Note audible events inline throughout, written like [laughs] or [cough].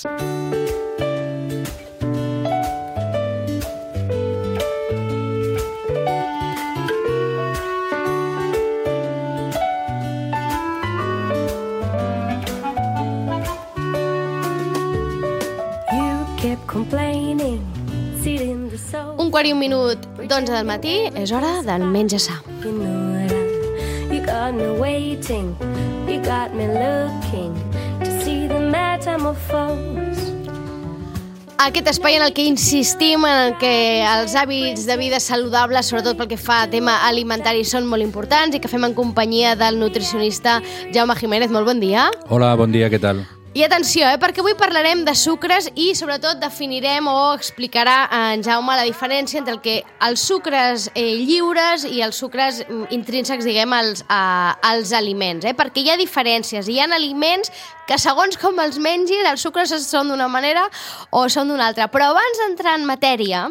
Sucres. You kept complaining, sitting the soul. Un quart i un minut d'onze del matí és hora del menja sa. You got me waiting, you got me looking Aquest espai en el que insistim en el que els hàbits de vida saludables, sobretot pel que fa a tema alimentari, són molt importants i que fem en companyia del nutricionista Jaume Jiménez. Molt bon dia. Hola, bon dia, què tal? I atenció, eh, perquè avui parlarem de sucres i sobretot definirem o explicarà en Jaume la diferència entre el que els sucres eh, lliures i els sucres mm, intrínsecs, diguem, als, a, als aliments. Eh? Perquè hi ha diferències, hi ha aliments que segons com els mengis, els sucres són d'una manera o són d'una altra. Però abans d'entrar en matèria,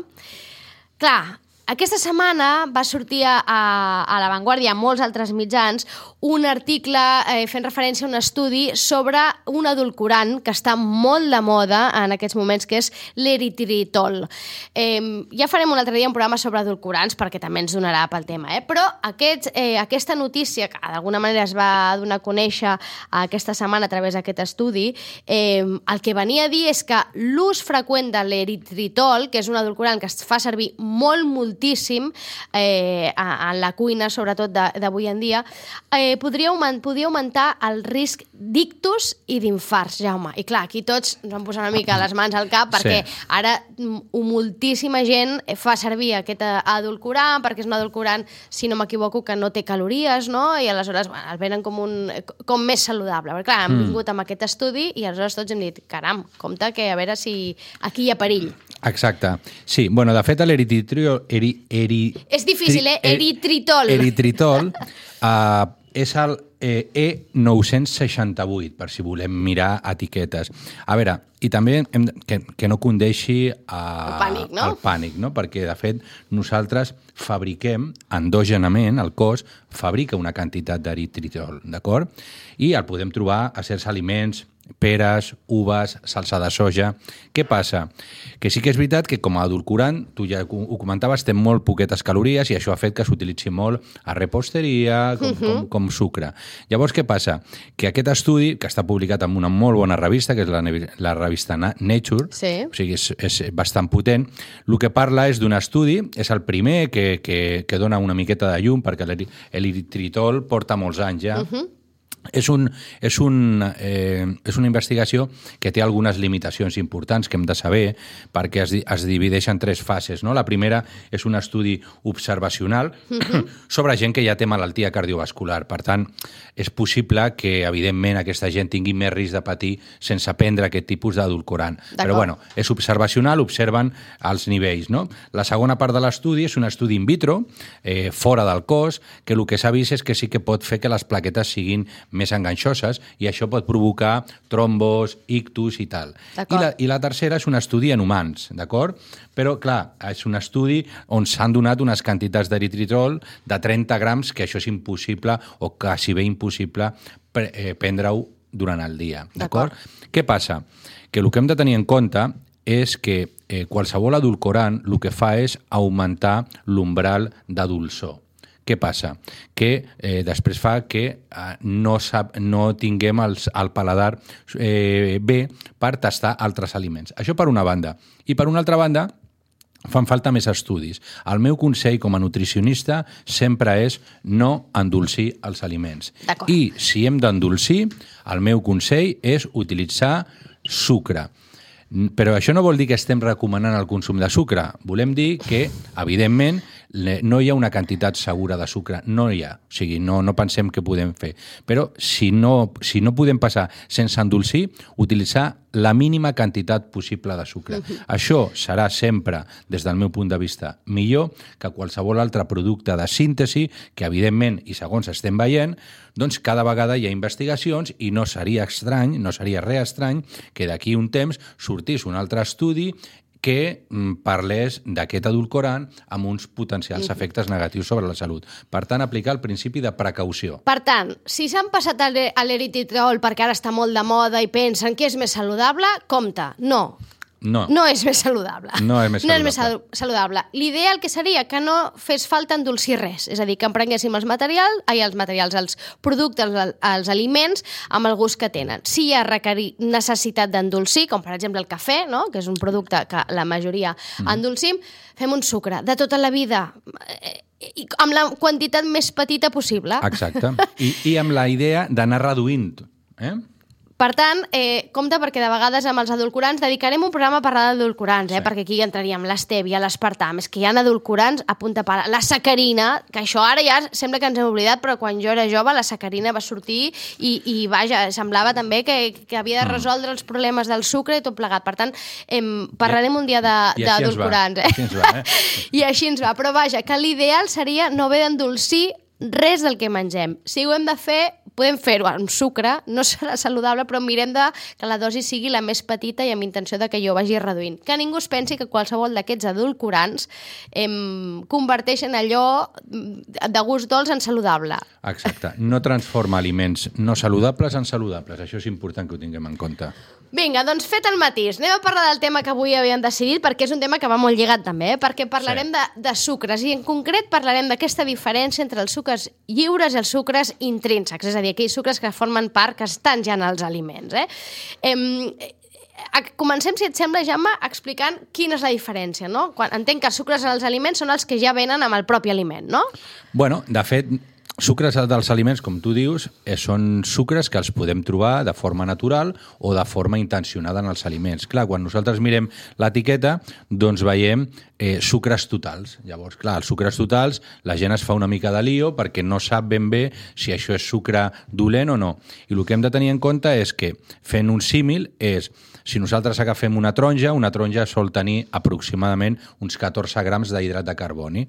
clar, aquesta setmana va sortir a, a La Vanguardia, a molts altres mitjans, un article eh, fent referència a un estudi sobre un adulcorant que està molt de moda en aquests moments, que és l'eritritol. Eh, ja farem un altre dia un programa sobre adulcorants, perquè també ens donarà pel tema, eh? però aquest, eh, aquesta notícia, que d'alguna manera es va donar a conèixer aquesta setmana a través d'aquest estudi, eh, el que venia a dir és que l'ús freqüent de l'eritritol, que és un adulcorant que es fa servir molt, moltíssim eh, en la cuina, sobretot d'avui en dia, eh, podria, augment, podria augmentar el risc d'ictus i d'infarts, Jaume. I clar, aquí tots ens vam posar una mica les mans al cap perquè Sí. ara mm, moltíssima gent fa servir aquest eh, adulcorant perquè és un adulcorant, si no m'equivoco, que no té calories, no? I aleshores bueno, el venen com, un, com més saludable. Perquè clar, hem Mm. vingut amb aquest estudi i aleshores tots hem dit, caram, compte que a veure si aquí hi ha perill. Exacte. Sí, bueno, de fet, l'eritritol... Eri, eri, És difícil, eh? tri- Eritritol. Eritritol uh, [laughs] és el eh, E968, per si volem mirar etiquetes. A veure, i també hem, que, que no condeixi a, El pànic, no? el pànic, no? perquè de fet nosaltres fabriquem endògenament, el cos fabrica una quantitat d'eritritol, d'acord? I el podem trobar a certs aliments, peres, uves, salsa de soja... Què passa? Que sí que és veritat que com a adulcorant, tu ja ho comentaves, té molt poquetes calories i això ha fet que s'utilitzi molt a reposteria, com, com, com sucre. Llavors, què passa? Que aquest estudi, que està publicat en una molt bona revista, que és la, la revista Na- Nature, Sí. o sigui, és, és bastant potent. El que parla és d'un estudi, és el primer que, que, que dona una miqueta de llum, perquè l'eri- l'eritritol porta molts anys ja, uh -huh. És, un, és, un, eh, és una investigació que té algunes limitacions importants que hem de saber perquè es, es divideix en tres fases. No? La primera és un estudi observacional sobre gent que ja té malaltia cardiovascular. Per tant, és possible que, evidentment, aquesta gent tingui més risc de patir sense prendre aquest tipus d'adulcorant. Però, bueno, és observacional, observen els nivells. No? La segona part de l'estudi és un estudi in vitro, eh, fora del cos, que el que s'ha vist és que sí que pot fer que les plaquetes siguin més enganxoses i això pot provocar trombos, ictus i tal. I la, I la tercera és un estudi en humans, d'acord? Però, clar, és un estudi on s'han donat unes quantitats d'eritritol de 30 grams, que això és impossible o quasi bé impossible pre- eh, prendre-ho durant el dia, D'acord. d'acord? Què passa? Que el que hem de tenir en compte és que eh, qualsevol adulcorant el que fa és augmentar l'umbral de dolçor. Què passa? Que eh, després fa que eh, no, sap, no tinguem els, el paladar eh, bé per tastar altres aliments. Això per una banda. I per una altra banda, fan falta més estudis. El meu consell com a nutricionista sempre és no endolcir els aliments. I si hem d'endolcir, el meu consell és utilitzar sucre. Però això no vol dir que estem recomanant el consum de sucre. Volem dir que, evidentment, no hi ha una quantitat segura de sucre. No hi ha. O sigui, no, no pensem que podem fer. Però si no, si no podem passar sense endolcir, utilitzar la mínima quantitat possible de sucre. Això serà sempre, des del meu punt de vista, millor que qualsevol altre producte de síntesi que, evidentment, i segons estem veient, doncs cada vegada hi ha investigacions i no seria estrany, no seria res estrany que d'aquí un temps sortís un altre estudi que mm, parlés d'aquest adulcorant amb uns potencials efectes negatius sobre la salut. Per tant, aplicar el principi de precaució. Per tant, si s'han passat a l'e- a l'erititrol perquè ara està molt de moda i pensen que és més saludable, compte, no. No. No és més saludable. No és més No és més saludable. salu- saludable. L'ideal que seria que no fes falta endolcir res, és a dir, que emprenguéssim els materials, ai, els materials, els productes, els, els aliments, amb el gust que tenen. Si hi ha requerir necessitat d'endolcir, com per exemple el cafè, no? que és un producte que la majoria Mm. endolcim, fem un sucre de tota la vida, eh, i amb la quantitat més petita possible. Exacte. [laughs] I, I amb la idea d'anar reduint. Eh? Per tant, eh, compte perquè de vegades amb els edulcorants dedicarem un programa a parlar d'edulcorants, eh, Sí. perquè aquí hi entraríem l'estèvia, l'espartam, és que hi ha edulcorants a punta pala. La sacarina, que això ara ja sembla que ens hem oblidat, però quan jo era jove la sacarina va sortir i, i vaja, semblava també que, que havia Mm. de resoldre els problemes del sucre i tot plegat. Per tant, em, parlarem un dia de- I així ens va, d'edulcorants. Eh? així ens va, eh? [laughs] I així ens va. Però vaja, que l'ideal seria no haver d'endolcir res del que mengem. Si ho hem de fer, podem fer-ho amb sucre, no [laughs] serà saludable, però mirem de que la dosi sigui la més petita i amb intenció de que jo vagi reduint. Que ningú es pensi que qualsevol d'aquests edulcorants em, converteixen allò mm, de gust dolç en saludable. Exacte. No transforma aliments no saludables en saludables. Això és important que ho tinguem en compte. Vinga, doncs fet el matís, anem a parlar del tema que avui havíem decidit perquè és un tema que va molt lligat també, eh? perquè parlarem Sí. de, de sucres i en concret parlarem d'aquesta diferència entre els sucres lliures i els sucres intrínsecs, és a dir, aquells sucres que formen part, que estan ja en els aliments. Eh? Em, eh, comencem, si et sembla, Jaume, explicant quina és la diferència, no? Quan, entenc que els sucres en els aliments són els que ja venen amb el propi aliment, no? Bueno, de fet, sucres dels aliments, com tu dius, eh, són sucres que els podem trobar de forma natural o de forma intencionada en els aliments. Clar, quan nosaltres mirem l'etiqueta, doncs veiem eh, sucres totals. Llavors, clar, els sucres totals, la gent es fa una mica de lío perquè no sap ben bé si això és sucre dolent o no. I el que hem de tenir en compte és que, fent un símil, és si nosaltres agafem una taronja, una taronja sol tenir aproximadament uns 14 grams d'hidrat de carboni.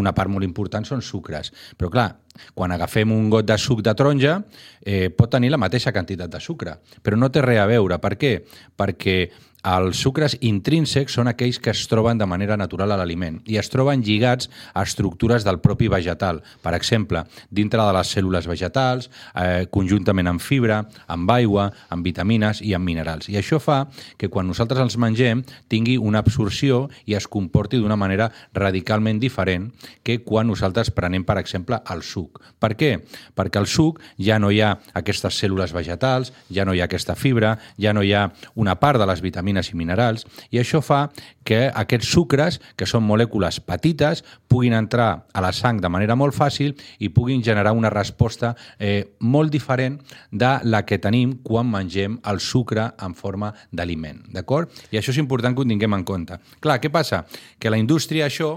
Una part molt important són sucres. Però clar, quan agafem un got de suc de taronja, eh, pot tenir la mateixa quantitat de sucre, però no té res a veure. Per què? Perquè els sucres intrínsecs són aquells que es troben de manera natural a l'aliment i es troben lligats a estructures del propi vegetal. Per exemple, dintre de les cèl·lules vegetals, eh, conjuntament amb fibra, amb aigua, amb vitamines i amb minerals. I això fa que quan nosaltres els mengem tingui una absorció i es comporti d'una manera radicalment diferent que quan nosaltres prenem, per exemple, el suc. Per què? Perquè al suc ja no hi ha aquestes cèl·lules vegetals, ja no hi ha aquesta fibra, ja no hi ha una part de les vitamines i minerals, i això fa que aquests sucres, que són molècules petites, puguin entrar a la sang de manera molt fàcil i puguin generar una resposta eh, molt diferent de la que tenim quan mengem el sucre en forma d'aliment. D'acord? I això és important que ho tinguem en compte. Clar, què passa? Que la indústria això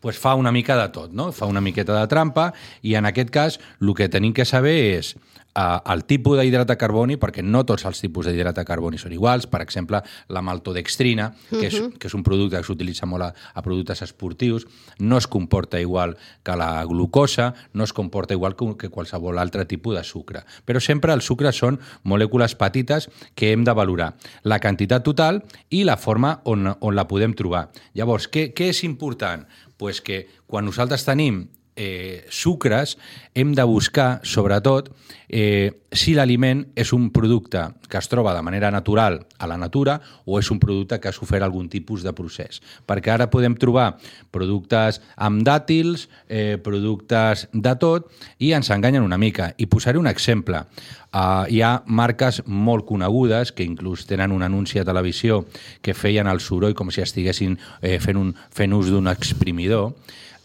pues fa una mica de tot, no? Fa una miqueta de trampa i en aquest cas el que tenim que saber és uh, el tipus d'hidrat de carboni, perquè no tots els tipus d'hidrat de carboni són iguals. Per exemple, la maltodextrina, que, és, que és un producte que s'utilitza molt a, a productes esportius, no es comporta igual que la glucosa, no es comporta igual que, que qualsevol altre tipus de sucre. Però sempre els sucres són molècules petites que hem de valorar. La quantitat total i la forma on, on la podem trobar. Llavors, què, què és important? pues que quan nosaltres tenim eh, sucres, hem de buscar, sobretot, eh, si l'aliment és un producte que es troba de manera natural a la natura o és un producte que ha sofert algun tipus de procés. Perquè ara podem trobar productes amb dàtils, eh, productes de tot, i ens enganyen una mica. I posaré un exemple. Uh, hi ha marques molt conegudes que inclús tenen un anunci a televisió que feien el soroll com si estiguessin eh, fent, un, fent ús d'un exprimidor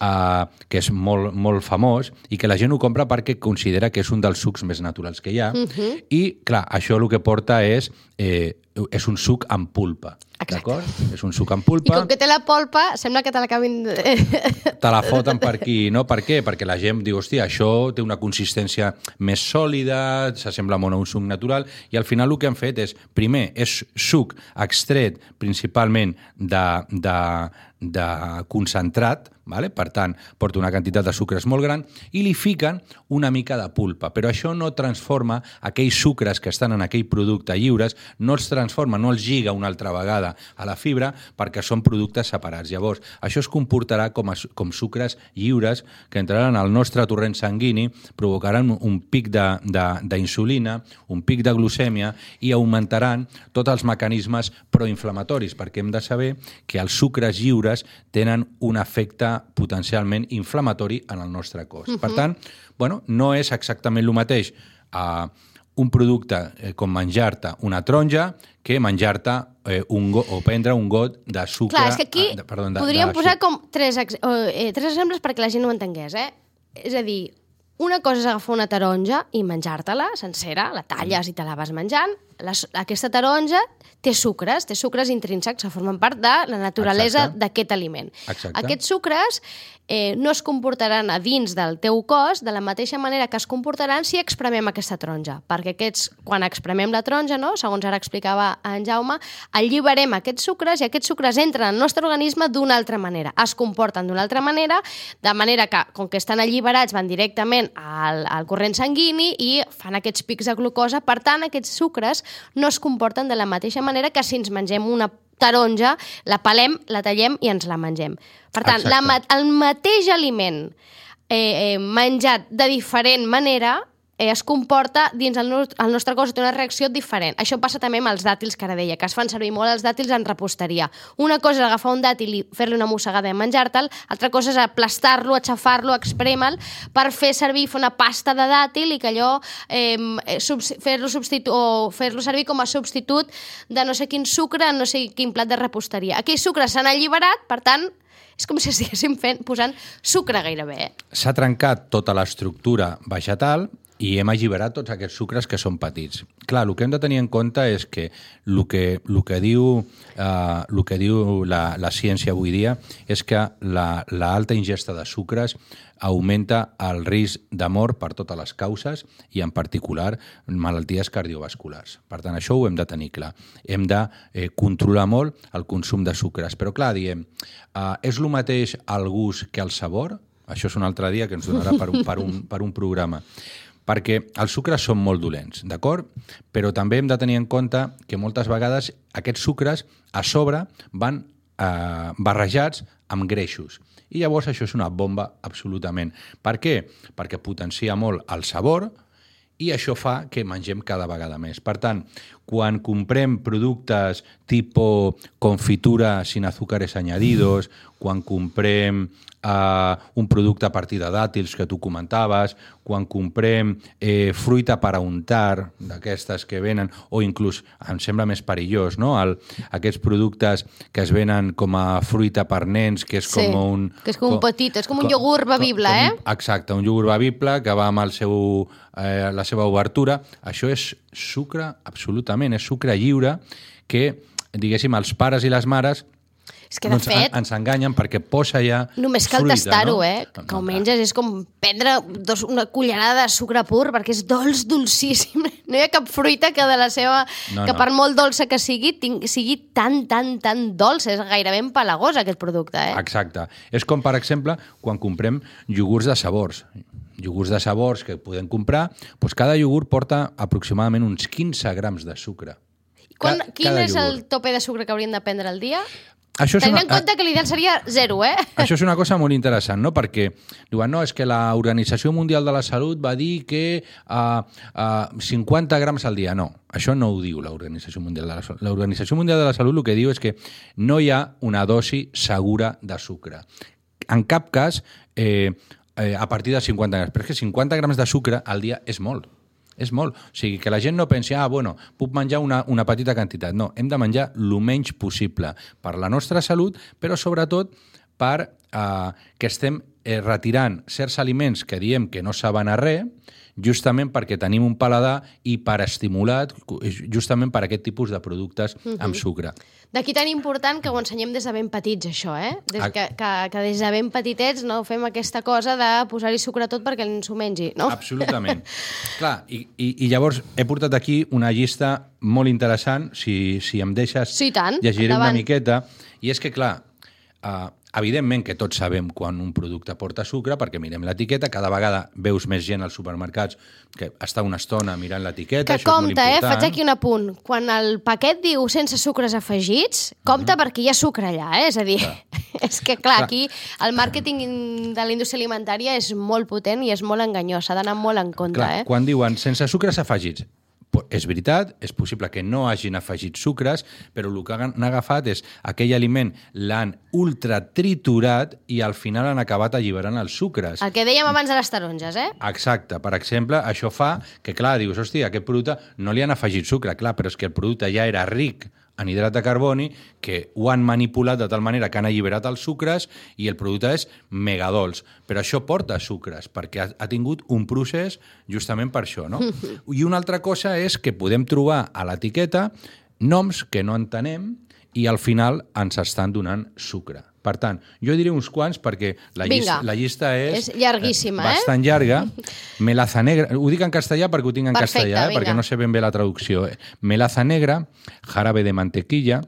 uh, que és molt, molt famós i que la gent ho compra perquè considera que és un dels sucs més naturals que hi ha uh -huh. i, clar, això el que porta és eh, és un suc amb pulpa. D'acord? És un suc amb I pulpa. com que té la polpa, sembla que te l'acabin... [laughs] te la foten per aquí, no? Per què? Perquè la gent diu, hòstia, això té una consistència més sòlida, s'assembla molt a un suc natural, i al final el que han fet és, primer, és suc extret principalment de, de, de concentrat, vale? per tant, porta una quantitat de sucres molt gran, i li fiquen una mica de pulpa. Però això no transforma aquells sucres que estan en aquell producte lliures, no els transforma, no els lliga una altra vegada a la fibra, perquè són productes separats. Llavors, això es comportarà com, a, com sucres lliures que entraran al nostre torrent sanguini, provocaran un pic d'insulina, un pic de glucèmia i augmentaran tots els mecanismes proinflamatoris, perquè hem de saber que els sucres lliures tenen un efecte potencialment inflamatori en el nostre cos. Uh -huh. Per tant, bueno, no és exactament el mateix uh, un producte eh, com menjar-te una taronja que menjar-te eh, un go, o prendre un got de sucre... Clar, és que aquí ah, de, perdó, de, podríem de, posar com tres, ex, eh, tres exemples perquè la gent ho entengués, eh? És a dir, una cosa és agafar una taronja i menjar-te-la sencera, la talles i te la vas menjant. La, aquesta taronja té sucres, té sucres intrínsecs que formen part de la naturalesa d'aquest aliment. Exacte. Aquests sucres eh, no es comportaran a dins del teu cos de la mateixa manera que es comportaran si expremem aquesta taronja, perquè aquests, quan expremem la taronja, no, segons ara explicava en Jaume, alliberem aquests sucres i aquests sucres entren al nostre organisme d'una altra manera, es comporten d'una altra manera, de manera que, com que estan alliberats, van directament al, al corrent sanguini i fan aquests pics de glucosa, per tant, aquests sucres no es comporten de la mateixa manera que si ens mengem una taronja, la pelem, la tallem i ens la mengem. Per tant, la, el mateix aliment eh, eh, menjat de diferent manera eh, es comporta dins el, no el nostre cos, té una reacció diferent. Això passa també amb els dàtils que ara deia, que es fan servir molt els dàtils en reposteria. Una cosa és agafar un dàtil i fer-li una mossegada i menjar-te'l, altra cosa és aplastar-lo, aixafar-lo, exprema'l, per fer servir, fer una pasta de dàtil i que allò eh, fer-lo fer-lo servir com a substitut de no sé quin sucre no sé quin plat de reposteria. Aquells sucres s'han alliberat, per tant, és com si estiguéssim fent, posant sucre gairebé. Eh? S'ha trencat tota l'estructura vegetal i hem alliberat tots aquests sucres que són petits. Clar, el que hem de tenir en compte és que el que, el que diu, eh, el que diu la, la ciència avui dia és que la, la alta ingesta de sucres augmenta el risc de mort per totes les causes i en particular malalties cardiovasculars. Per tant, això ho hem de tenir clar. Hem de eh, controlar molt el consum de sucres. Però clar, diem, eh, és el mateix el gust que el sabor? Això és un altre dia que ens donarà per un, per un, per un programa perquè els sucres són molt dolents, d'acord? Però també hem de tenir en compte que moltes vegades aquests sucres a sobre van eh, barrejats amb greixos. I llavors això és una bomba absolutament. Per què? Perquè potencia molt el sabor, i això fa que mengem cada vegada més. Per tant, quan comprem productes tipo confitura sin azúcares añadidos, quan comprem eh, un producte a partir de dàtils que tu comentaves, quan comprem eh, fruita per a untar, d'aquestes que venen, o inclús, em sembla més perillós, no? El, aquests productes que es venen com a fruita per nens, que és sí, com un... que és com, com un petit, és com un iogurt bevible, com, com, eh? Exacte, un iogurt bevible que va amb el seu, eh, la seva obertura. Això és sucre, absolutament, és sucre lliure que, diguéssim, els pares i les mares és que, de doncs fet... ens enganyen perquè posa ja Només cal tastar-ho, no? eh? Que ho menges és com prendre dos, una cullerada de sucre pur perquè és dolç, dolcíssim. [laughs] No hi ha cap fruita que de la seva... No, que no. per molt dolça que sigui, ting, sigui tan, tan, tan dolça. És gairebé empalagós, aquest producte, eh? Exacte. És com, per exemple, quan comprem iogurts de sabors. Iogurts de sabors que podem comprar, doncs cada iogurt porta aproximadament uns 15 grams de sucre. Quan, Ca- quin cada és el iogurt. tope de sucre que hauríem de prendre al dia? Això és Tenint una, en compte que l'ideal seria zero, eh? [laughs] Això és una cosa molt interessant, no? Perquè diuen, no, és que l'Organització Mundial de la Salut va dir que uh, uh, 50 grams al dia. No, això no ho diu l'Organització Mundial de la Salut. L'Organització Mundial de la Salut el que diu és que no hi ha una dosi segura de sucre. En cap cas eh, eh, a partir de 50 grams. Però és que 50 grams de sucre al dia és molt. És molt. O sigui, que la gent no pensi, ah, bueno, puc menjar una, una petita quantitat. No, hem de menjar el menys possible per la nostra salut, però sobretot per eh, que estem eh, retirant certs aliments que diem que no saben a res, justament perquè tenim un paladar hiperestimulat justament per aquest tipus de productes amb sucre. D'aquí tan important que ho ensenyem des de ben petits, això, eh? Des que, que, que des de ben petitets no fem aquesta cosa de posar-hi sucre tot perquè ens ho mengi, no? Absolutament. [laughs] Clar, i, i, i llavors he portat aquí una llista molt interessant, si, si em deixes Sí, tant. llegiré Endavant. una miqueta, i és que, clar, Uh, evidentment que tots sabem quan un producte porta sucre, perquè mirem l'etiqueta, cada vegada veus més gent als supermercats que està una estona mirant l'etiqueta, Que això és molt compte, eh? important. Faig aquí un apunt. Quan el paquet diu sense sucres afegits, compte perquè hi ha sucre allà, eh? És a dir, [laughs] és que clar, Clar. aquí el màrqueting de la indústria alimentària és molt potent i és molt enganyós, s'ha d'anar molt en compte, Clar, eh? quan diuen sense sucres afegits, és veritat, és possible que no hagin afegit sucres, però el que han agafat és aquell aliment, l'han ultratriturat i al final han acabat alliberant els sucres. El que dèiem abans de les taronges, eh? Exacte. Per exemple, això fa que, clar, dius, hòstia, aquest producte no li han afegit sucre, clar, però és que el producte ja era ric en hidrat de carboni, que ho han manipulat de tal manera que han alliberat els sucres i el producte és megadols. Però això porta sucres, perquè ha, ha tingut un procés justament per això, no? [laughs] I una altra cosa és que podem trobar a l'etiqueta noms que no entenem i al final ens estan donant sucre. Per tant, jo diré uns quants perquè la, Vinga. llista, la llista és... És llarguíssima, eh? llarga. Melaza negra, ho dic en castellà perquè ho tinc en Perfecte, castellà, eh? vinga. perquè no sé ben bé la traducció. eh? Melaza negra, jarabe de mantequilla,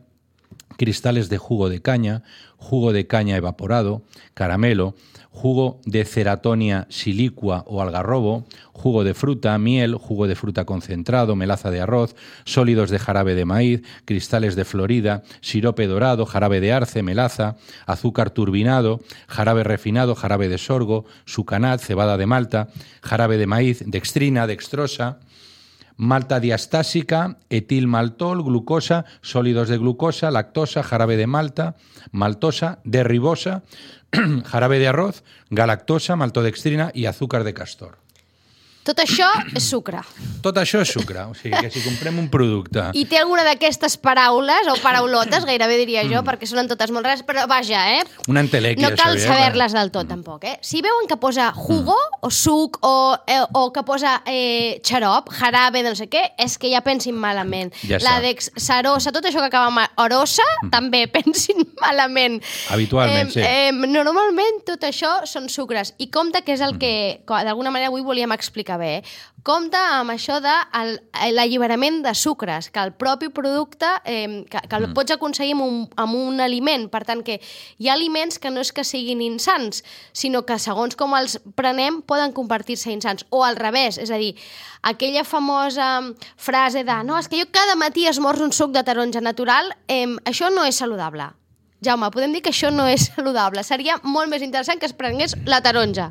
cristales de jugo de caña, jugo de caña evaporado, caramelo, jugo de ceratonia silicua o algarrobo, jugo de fruta, miel, jugo de fruta concentrado, melaza de arroz, sólidos de jarabe de maíz, cristales de florida, sirope dorado, jarabe de arce, melaza, azúcar turbinado, jarabe refinado, jarabe de sorgo, sucanat, cebada de malta, jarabe de maíz, dextrina, dextrosa, malta diastásica, etilmaltol, glucosa, sólidos de glucosa, lactosa, jarabe de malta, maltosa, derribosa, [clears throat] jarabe de arroz, galactosa, maltodextrina i azúcar de castor. Tot això és sucre. Tot això és sucre, o sigui que si comprem un producte... I té alguna d'aquestes paraules, o paraulotes, gairebé diria jo, perquè sonen totes molt rares, però vaja, eh? Una entelèquia, No cal saber-les del tot, tampoc, eh? Si veuen que posa jugo, o suc, o, eh, o que posa eh, xarop, jarabe, de no sé què, és que ja pensin malament. Ja La dexarosa, tot això que acaba amb orosa, també [laughs] pensin malament. Habitualment, sí. Eh, normalment tot això són sucres. I compte que és el que, co- d'alguna manera, avui volíem explicar bé. eh? Compte amb això de l'alliberament de sucres, que el propi producte, eh, que, que el pots aconseguir amb un, amb un aliment. Per tant, que hi ha aliments que no és que siguin insans, sinó que segons com els prenem poden convertir-se insans. O al revés, és a dir, aquella famosa frase de no, és que jo cada matí esmorzo un suc de taronja natural, eh, això no és saludable. Jaume, podem dir que això no és saludable. Seria molt més interessant que es prengués la taronja.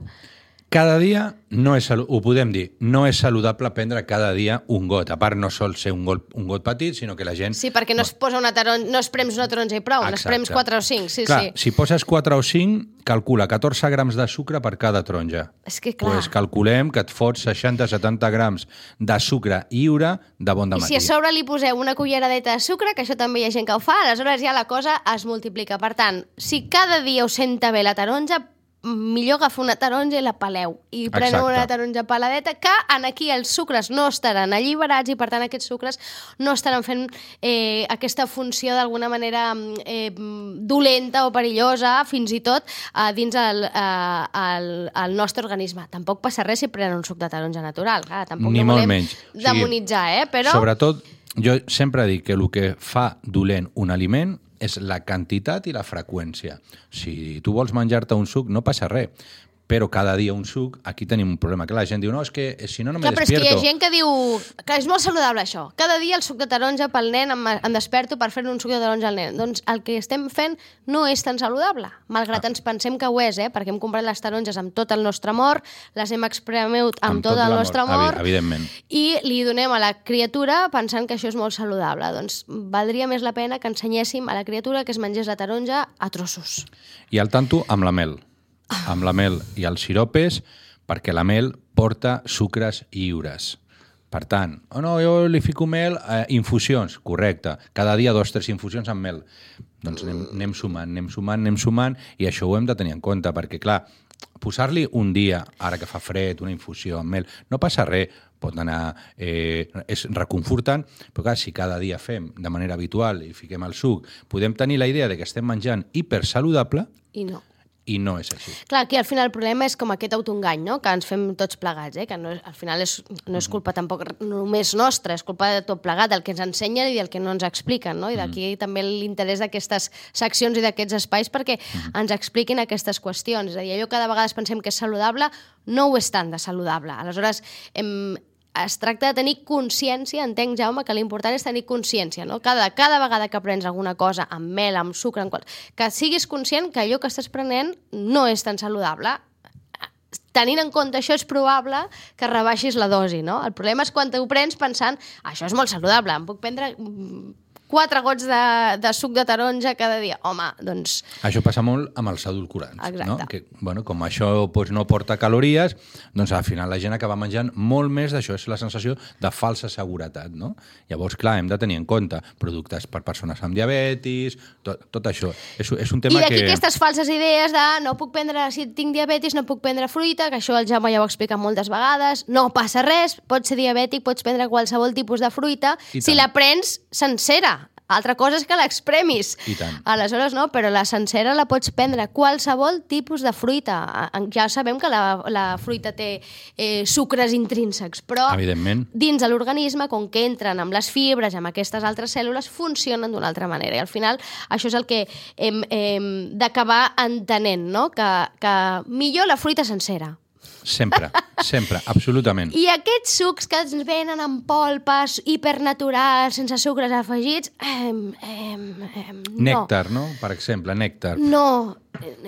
Cada dia no és, ho podem dir, no és saludable prendre cada dia un got. A part, no sol ser un got, un got petit, sinó que la gent... Sí, perquè no es posa una taronja, no es prems una taronja i prou, Exacte. prems 4 o 5, sí, clar, sí. si poses 4 o 5, calcula 14 grams de sucre per cada taronja. És que clar. Pues calculem que et fots 60-70 grams de sucre lliure de bon I matí. si a sobre li poseu una culleradeta de sucre, que això també hi ha gent que ho fa, aleshores ja la cosa es multiplica. Per tant, si cada dia us senta bé la taronja, millor agafar una taronja i la peleu. I preneu Exacte. una taronja peladeta, que en aquí els sucres no estaran alliberats i, per tant, aquests sucres no estaran fent eh, aquesta funció d'alguna manera eh, dolenta o perillosa, fins i tot eh, dins el, eh, el, el nostre organisme. Tampoc passa res si prenen un suc de taronja natural. Clar, tampoc Ni no molt menys. O sigui, demonitzar, eh? Però... Sobretot, jo sempre dic que el que fa dolent un aliment és la quantitat i la freqüència. Si tu vols menjar-te un suc, no passa res. Però cada dia un suc, aquí tenim un problema. Clar, la gent diu, no, és que si no, no me Clar, però és que hi ha gent que diu que és molt saludable això. Cada dia el suc de taronja pel nen em, em desperto per fer un suc de taronja al nen. Doncs el que estem fent no és tan saludable, malgrat Ah. ens pensem que ho és, eh? perquè hem comprat les taronges amb tot el nostre amor, les hem expremut amb, Amb tot, tot el nostre amor, evi- evidentment. i li donem a la criatura pensant que això és molt saludable. Doncs valdria més la pena que ensenyéssim a la criatura que es mengés la taronja a trossos. I al tanto amb la mel. Amb la mel i els siropes, perquè la mel porta sucres lliures. Per tant, oh no, jo li fico mel, eh, infusions, correcte. Cada dia dos, tres infusions amb mel. Doncs anem, anem sumant, anem sumant, anem sumant, i això ho hem de tenir en compte, perquè, clar, posar-li un dia, ara que fa fred, una infusió amb mel, no passa res, pot anar... Eh, és reconfortant, però clar, si cada dia fem de manera habitual i fiquem el suc, podem tenir la idea de que estem menjant hipersaludable I no. I no és així. Clar, aquí al final el problema és com aquest autoengany, no?, que ens fem tots plegats, eh? que no, al final és, no és culpa tampoc només nostra, és culpa de tot plegat, del que ens ensenyen i del que no ens expliquen, no? I d'aquí també l'interès d'aquestes seccions i d'aquests espais perquè ens expliquin aquestes qüestions. És a dir, allò que de vegades pensem que és saludable, no ho és tant de saludable. Aleshores, hem, es tracta de tenir consciència, entenc, Jaume, que l'important és tenir consciència, no? Cada, cada vegada que prens alguna cosa amb mel, amb sucre, amb qual... que siguis conscient que allò que estàs prenent no és tan saludable. Tenint en compte això, és probable que rebaixis la dosi, no? El problema és quan t'ho prens pensant això és molt saludable, em puc prendre mm, quatre gots de, de suc de taronja cada dia. Home, doncs Això passa molt amb els edulcorants, Exacte. no? Que, bueno, com això doncs, no porta calories, doncs al final la gent acaba menjant molt més d'això, és la sensació de falsa seguretat, no? Llavors, clar, hem de tenir en compte productes per persones amb diabetis, tot, tot això. És, és un I tema d'aquí que... aquestes falses idees de no puc prendre, si tinc diabetis, no puc prendre fruita, que això el Jaume ja ho explica moltes vegades, no passa res, pots ser diabètic, pots prendre qualsevol tipus de fruita, I si la prens sencera. Altra cosa és que l'expremis. I tant. Aleshores no, però la sencera la pots prendre qualsevol tipus de fruita. A- Ja sabem que la, la fruita té eh, sucres intrínsecs, però Evidentment. dins de l'organisme, com que entren amb les fibres, amb aquestes altres cèl·lules, funcionen d'una altra manera. I al final això és el que hem, hem d'acabar entenent, no? que, que millor la fruita sencera. Sempre, sempre, absolutament. I aquests sucs que ens venen en polpes hipernaturals, sense sucres afegits, em, em, em, no. Nèctar, no? Per exemple, nèctar. No.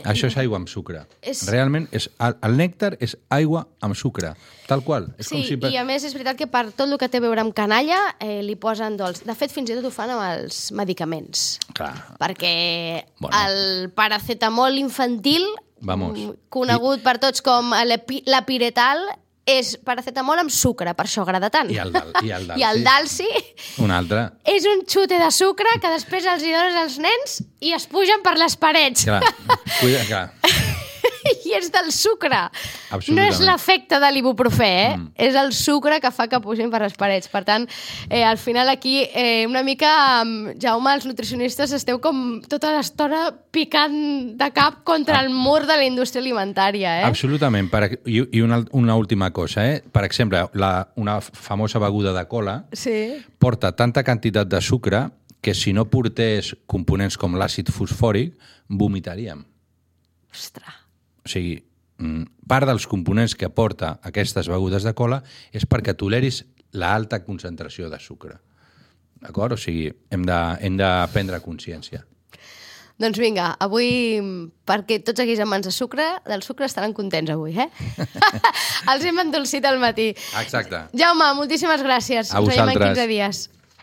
Això és aigua amb sucre. És- Realment, és, el, el nèctar és aigua amb sucre, tal qual. És Sí, com si... per- i a més és veritat que per tot el que té a veure amb canalla eh, li posen dolç. De fet, fins i tot ho fan amb els medicaments. Clar, perquè Bueno. el paracetamol infantil, Vamos. mm, conegut per tots com l'epi- l'apiretal, és paracetamol amb sucre, per això agrada tant. I el dal- i el [laughs] I el dalsi un altre. és un xute de sucre que després els hi dones als nens i es pugen per les parets. Clar, cuida, clar. [laughs] [laughs] I és del sucre. No és l'efecte de l'ibuprofè, eh? Mm. És el sucre que fa que pugin per les parets. Per tant, eh, al final aquí eh, una mica, mm, Jaume, els nutricionistes esteu com tota l'estona picant de cap contra el mur de la indústria alimentària, eh? Absolutament. Per, I, i una, una última cosa, eh? Per exemple, la, una famosa beguda de cola Sí. porta tanta quantitat de sucre que si no portés components com l'àcid fosfòric, vomitaríem. Ostres. O sigui, mm, part dels components que aporta aquestes begudes de cola és perquè toleris l'alta concentració de sucre. D'acord? O sigui, hem de, hem de prendre consciència. Doncs vinga, avui, mm, perquè tots aquells amants de sucre, del sucre estaran contents avui, eh? [laughs] Els hem endolcit al matí. Exacte. Jaume, moltíssimes gràcies. A Ens veiem en vosaltres. 15 dies.